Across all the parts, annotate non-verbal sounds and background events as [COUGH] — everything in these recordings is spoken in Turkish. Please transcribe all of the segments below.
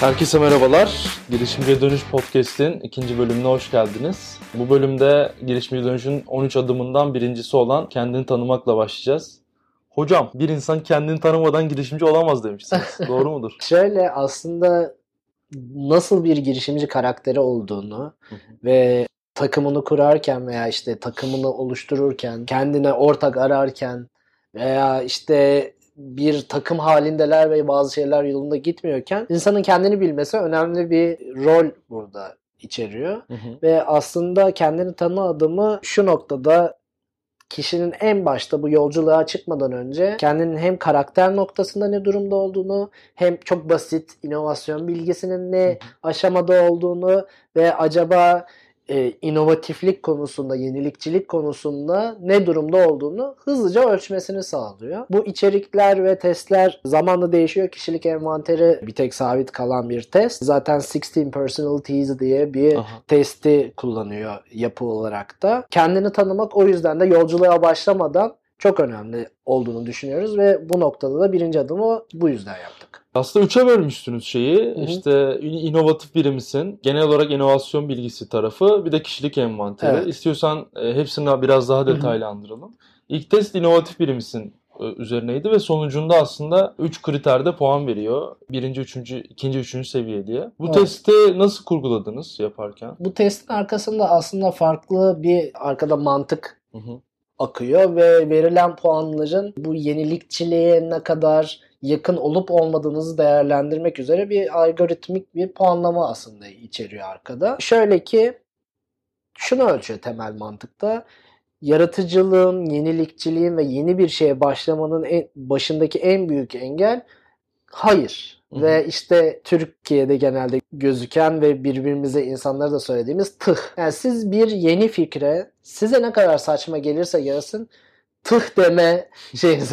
Herkese merhabalar. Girişimciye Dönüş Podcast'in ikinci bölümüne hoş geldiniz. Bu bölümde Girişimci Dönüş'ün 13 adımından birincisi olan kendini tanımakla başlayacağız. Hocam bir insan kendini tanımadan girişimci olamaz demişsiniz. [LAUGHS] Doğru mudur? Şöyle aslında nasıl bir girişimci karakteri olduğunu ve takımını kurarken veya işte takımını oluştururken, kendine ortak ararken veya işte bir takım halindeler ve bazı şeyler yolunda gitmiyorken insanın kendini bilmesi önemli bir rol burada içeriyor. Hı hı. Ve aslında kendini tanı adımı şu noktada kişinin en başta bu yolculuğa çıkmadan önce kendinin hem karakter noktasında ne durumda olduğunu hem çok basit inovasyon bilgisinin ne aşamada olduğunu ve acaba e, inovatiflik konusunda, yenilikçilik konusunda ne durumda olduğunu hızlıca ölçmesini sağlıyor. Bu içerikler ve testler zamanla değişiyor. Kişilik envanteri bir tek sabit kalan bir test. Zaten 16 Personalities diye bir Aha. testi kullanıyor yapı olarak da. Kendini tanımak o yüzden de yolculuğa başlamadan çok önemli olduğunu düşünüyoruz ve bu noktada da birinci adımı bu yüzden yaptık. Aslında üçe bölmüşsünüz şeyi. hı. İşte in- inovatif biri misin? Genel olarak inovasyon bilgisi tarafı. Bir de kişilik envanteri. Evet. İstiyorsan e, hepsini biraz daha detaylandıralım. İlk test inovatif biri misin e, üzerineydi ve sonucunda aslında 3 kriterde puan veriyor. Birinci, üçüncü, ikinci, üçüncü seviye diye. Bu Evet. testi nasıl kurguladınız yaparken? Bu testin arkasında aslında farklı bir arkada mantık Hı hı. Akıyor ve verilen puanların bu yenilikçiliğe ne kadar yakın olup olmadığınızı değerlendirmek üzere bir algoritmik bir puanlama aslında içeriyor arkada. Şöyle ki şunu ölçüyor temel mantıkta. Yaratıcılığın, yenilikçiliğin ve yeni bir şeye başlamanın en, başındaki en büyük engel hayır. Hı hı. Ve işte Türkiye'de genelde gözüken ve birbirimize insanlara da söylediğimiz tıh. Yani siz bir yeni fikre size ne kadar saçma gelirse gelsin tıh deme [LAUGHS] şeyiniz.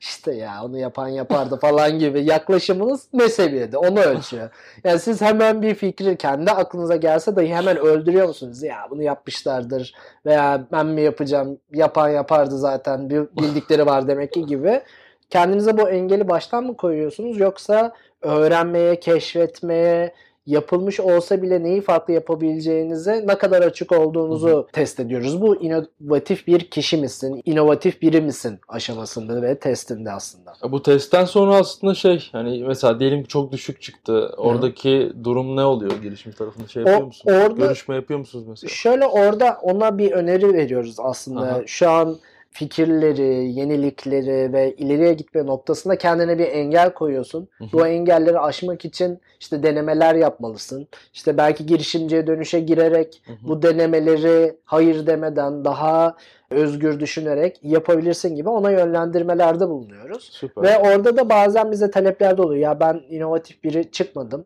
İşte ya onu yapan yapardı [LAUGHS] falan gibi yaklaşımınız ne seviyede onu ölçüyor. Yani siz hemen bir fikri kendi aklınıza gelse dahi hemen öldürüyor musunuz? Ya bunu yapmışlardır veya ben mi yapacağım yapan yapardı zaten bir bildikleri var demek ki gibi. Kendinize bu engeli baştan mı koyuyorsunuz yoksa öğrenmeye, keşfetmeye, yapılmış olsa bile neyi farklı yapabileceğinize ne kadar açık olduğunuzu test ediyoruz. Bu inovatif bir kişi misin, inovatif biri misin aşamasında ve testinde aslında. Bu testten sonra aslında şey hani mesela diyelim ki çok düşük çıktı. Oradaki durum ne oluyor girişimci tarafında şey yapıyor O- musunuz? orada- Görüşme yapıyor musunuz mesela? Şöyle orada ona bir öneri veriyoruz aslında. Aha. Şu an fikirleri, yenilikleri ve ileriye gitme noktasında kendine bir engel koyuyorsun. Hı hı. Bu engelleri aşmak için işte denemeler yapmalısın. İşte belki girişimciye dönüşe girerek Hı hı. bu denemeleri hayır demeden daha özgür düşünerek yapabilirsin gibi ona yönlendirmelerde bulunuyoruz. Süper. Ve orada da bazen bize talepler de oluyor. Ya ben inovatif biri çıkmadım.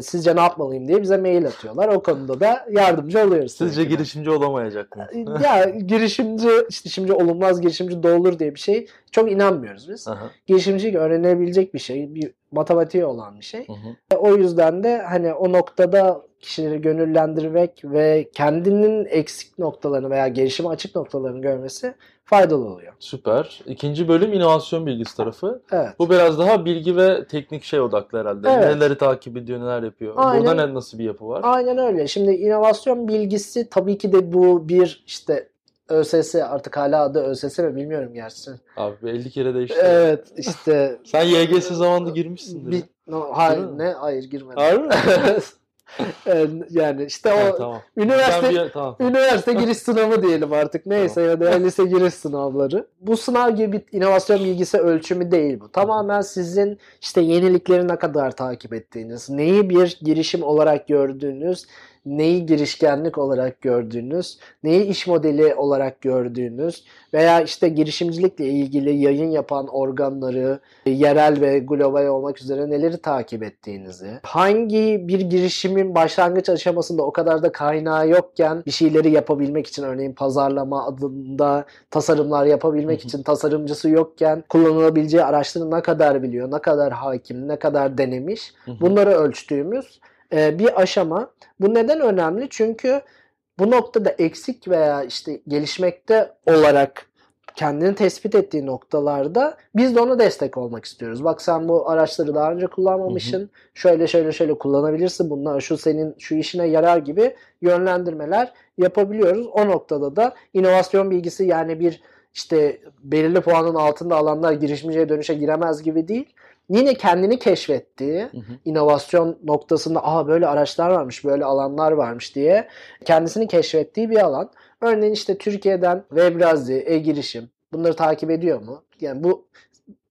Sizce ne yapmalıyım diye bize mail atıyorlar. O konuda da yardımcı oluyoruz. Sizce tabii girişimci olamayacak mı? ya girişimci işte şimdi olmaz girişimci de olur diye bir şey çok inanmıyoruz biz. Aha. Girişimcilik öğrenebilecek bir şey, bir matematiği olan bir şey. Hı hı. E, O yüzden de hani o noktada kişileri gönüllendirmek ve kendinin eksik noktalarını veya gelişime açık noktalarını görmesi faydalı oluyor. Süper. İkinci bölüm inovasyon bilgisi tarafı. Evet. Bu biraz daha bilgi ve teknik şey odaklı herhalde. Evet. Neleri takip ediyor, neler yapıyor. Aynen. Burada ne, nasıl bir yapı var? Aynen öyle. Şimdi inovasyon bilgisi tabii ki de bu bir işte ÖSS artık hala adı ÖSS mi bilmiyorum gerçi. Abi 50 kere değişti. Evet [LAUGHS] işte Sen YGS zamanında girmişsin. bir, no, hayır ne hayır girmedim. Harbi mi? [LAUGHS] Ee, yani işte o Ha, tamam. üniversite bir- tamam. üniversite giriş sınavı diyelim artık neyse ya da lise giriş sınavları. Bu sınav gibi bir inovasyon bilgisi ölçümü değil bu. Tamamen sizin işte yenilikleri ne kadar takip ettiğiniz, neyi bir girişim olarak gördüğünüz, neyi girişkenlik olarak gördüğünüz, neyi iş modeli olarak gördüğünüz veya işte girişimcilikle ilgili yayın yapan organları, yerel ve global olmak üzere neleri takip ettiğinizi, hangi bir girişimin başlangıç aşamasında o kadar da kaynağı yokken bir şeyleri yapabilmek için örneğin pazarlama adında tasarımlar yapabilmek için tasarımcısı yokken kullanılabileceği araçları ne kadar biliyor, ne kadar hakim, ne kadar denemiş bunları ölçtüğümüz e, bir aşama. Bu neden önemli? Çünkü bu noktada eksik veya işte gelişmekte olarak kendini tespit ettiği noktalarda biz de ona destek olmak istiyoruz. Bak sen bu araçları daha önce kullanmamışsın. Şöyle şöyle şöyle kullanabilirsin. Bunlar şu senin şu işine yarar gibi yönlendirmeler yapabiliyoruz. O noktada da inovasyon bilgisi yani bir işte belirli puanın altında alanlar girişimciye dönüşe giremez gibi değil. Yine kendini keşfettiği, Hı hı. inovasyon noktasında aa böyle araçlar varmış, böyle alanlar varmış diye kendisini keşfettiği bir alan. Örneğin işte Türkiye'den Webrazi, e-girişim bunları takip ediyor mu? Yani bu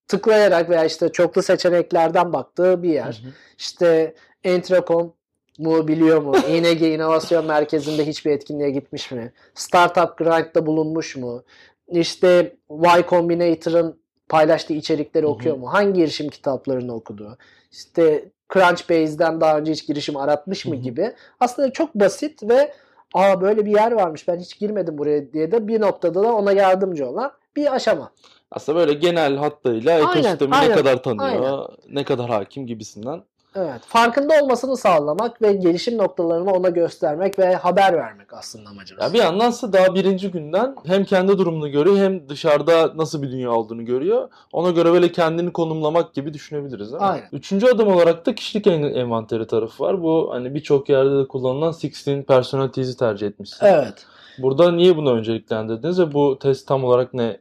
tıklayarak veya işte çoklu seçeneklerden baktığı bir yer. Hı hı. İşte Entracom mu biliyor mu? [LAUGHS] İNG İnovasyon Merkezi'nde hiçbir etkinliğe gitmiş mi? Startup Grind'da bulunmuş mu? İşte Y Combinator'ın paylaştığı içerikleri okuyor mu? Hangi girişim kitaplarını okudu? İşte Crunchbase'den daha önce hiç girişim aratmış mı gibi. Aslında çok basit ve aa böyle bir yer varmış ben hiç girmedim buraya diye de bir noktada da ona yardımcı olan bir aşama. Aslında böyle genel hattıyla Aynen, ekosistemi aynen, ne kadar tanıyor, aynen. ne kadar hakim gibisinden. Evet. Farkında olmasını sağlamak ve gelişim noktalarını ona göstermek ve haber vermek aslında amacımız. Ya bir yandan ise daha birinci günden hem kendi durumunu görüyor hem dışarıda nasıl bir dünya olduğunu görüyor. Ona göre böyle kendini konumlamak gibi düşünebiliriz değil mi? Aynen. Üçüncü adım olarak da kişilik en- envanteri tarafı var. Bu hani birçok yerde de kullanılan 16 personalities'i tercih etmişsin. Evet. Burada niye bunu önceliklendirdiniz ve bu test tam olarak ne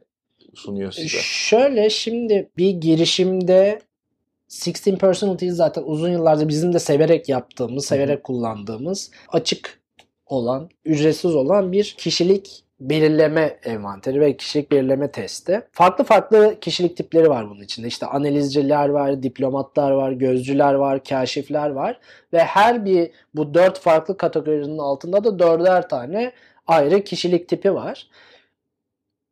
sunuyor size? Şöyle şimdi bir girişimde 16 Personalities zaten uzun yıllardır bizim de severek yaptığımız, severek kullandığımız, açık olan, ücretsiz olan bir kişilik belirleme envanteri ve kişilik belirleme testi. Farklı farklı kişilik tipleri var bunun içinde. İşte analizciler var, diplomatlar var, gözcüler var, kaşifler var ve her bir bu dört farklı kategorinin altında da dörder tane ayrı kişilik tipi var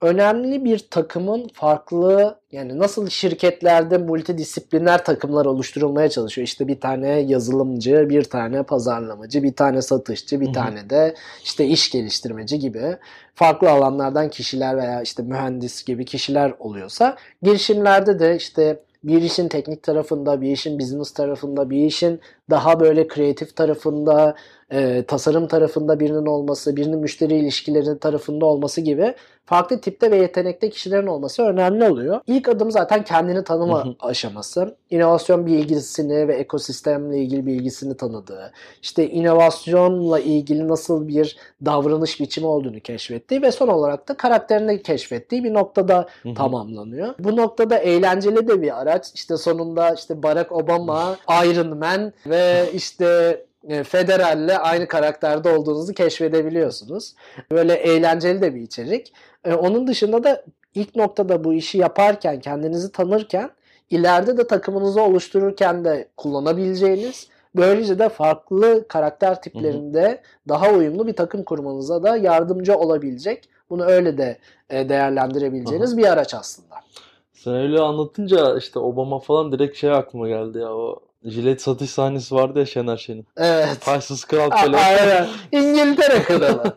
önemli bir takımın farklı yani nasıl şirketlerde multidisipliner takımlar oluşturulmaya çalışıyor. İşte bir tane yazılımcı, bir tane pazarlamacı, bir tane satışçı, bir tane de işte iş geliştirmeci gibi farklı alanlardan kişiler veya işte mühendis gibi kişiler oluyorsa girişimlerde de işte bir işin teknik tarafında, bir işin business tarafında, bir işin daha böyle kreatif tarafında, e, tasarım tarafında birinin olması, birinin müşteri ilişkileri tarafında olması gibi farklı tipte ve yetenekte kişilerin olması önemli oluyor. İlk adım zaten kendini tanıma aşaması. İnovasyon bilgisini ve ekosistemle ilgili bilgisini tanıdığı, işte inovasyonla ilgili nasıl bir davranış biçimi olduğunu keşfettiği ve son olarak da karakterini keşfettiği bir noktada tamamlanıyor. Bu noktada eğlenceli de bir araç. İşte sonunda işte Barack Obama, Iron Man ve işte e, Federer'le aynı karakterde olduğunuzu keşfedebiliyorsunuz. Böyle eğlenceli de bir içerik. E, onun dışında da ilk noktada bu işi yaparken, kendinizi tanırken ileride de takımınızı oluştururken de kullanabileceğiniz böylece de farklı karakter tiplerinde daha uyumlu bir takım kurmanıza da yardımcı olabilecek. Bunu öyle de e, değerlendirebileceğiniz bir araç aslında. Sen öyle anlatınca işte Obama falan direkt şey aklıma geldi ya o jilet satış sahnesi vardı ya Şener Şen'in. Evet. Paysız Kral Pele. Aynen. İngiltere [LAUGHS] kralı.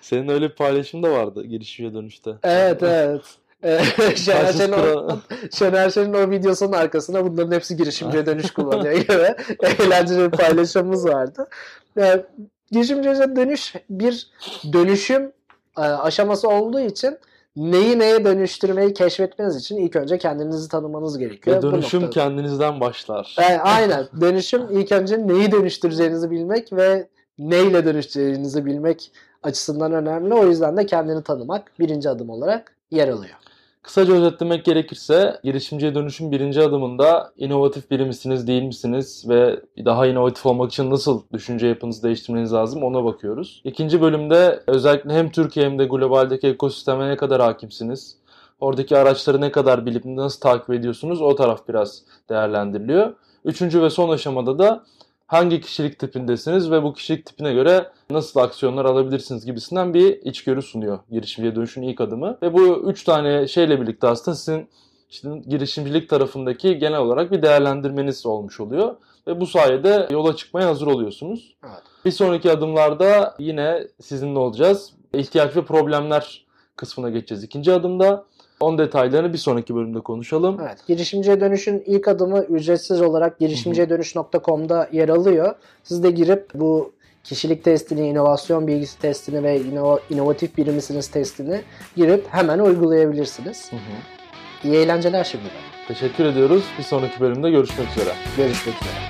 Senin öyle bir paylaşım da vardı girişimciye dönüşte. Evet evet. [LAUGHS] Ee, Şener Şen'in o. [LAUGHS] Şener Şen'in o videosunun arkasına bunların hepsi girişimciye dönüş kullanıyor gibi eğlenceli bir paylaşımımız vardı. Yani, girişimciye dönüş bir dönüşüm e, aşaması olduğu için neyi neye dönüştürmeyi keşfetmeniz için ilk önce kendinizi tanımanız gerekiyor. Ve dönüşüm noktada. kendinizden başlar. E, aynen. Dönüşüm ilk önce neyi dönüştüreceğinizi bilmek ve neyle dönüştüreceğinizi bilmek açısından önemli. O yüzden de kendini tanımak birinci adım olarak yer alıyor. Kısaca özetlemek gerekirse girişimciye dönüşüm birinci adımında inovatif biri misiniz değil misiniz ve daha inovatif olmak için nasıl düşünce yapınızı değiştirmeniz lazım ona bakıyoruz. İkinci bölümde özellikle hem Türkiye hem de globaldeki ekosisteme ne kadar hakimsiniz? Oradaki araçları ne kadar bilip nasıl takip ediyorsunuz o taraf biraz değerlendiriliyor. Üçüncü ve son aşamada da hangi kişilik tipindesiniz ve bu kişilik tipine göre nasıl aksiyonlar alabilirsiniz gibisinden bir içgörü sunuyor girişimciye dönüşün ilk adımı. Ve bu üç tane şeyle birlikte aslında sizin işte girişimcilik tarafındaki genel olarak bir değerlendirmeniz olmuş oluyor. Ve bu sayede yola çıkmaya hazır oluyorsunuz. Evet. Bir sonraki adımlarda yine sizinle olacağız. İhtiyaç ve problemler kısmına geçeceğiz ikinci adımda. Onun detaylarını bir sonraki bölümde konuşalım. Evet, girişimciye dönüşün ilk adımı ücretsiz olarak girişimciyedönüş.com'da yer alıyor. Siz de girip bu kişilik testini, inovasyon bilgisi testini ve inova- inovatif biri misiniz testini girip hemen uygulayabilirsiniz. Hı hı. İyi eğlenceler şimdiden. Teşekkür ediyoruz. Bir sonraki bölümde görüşmek üzere. Görüşmek üzere.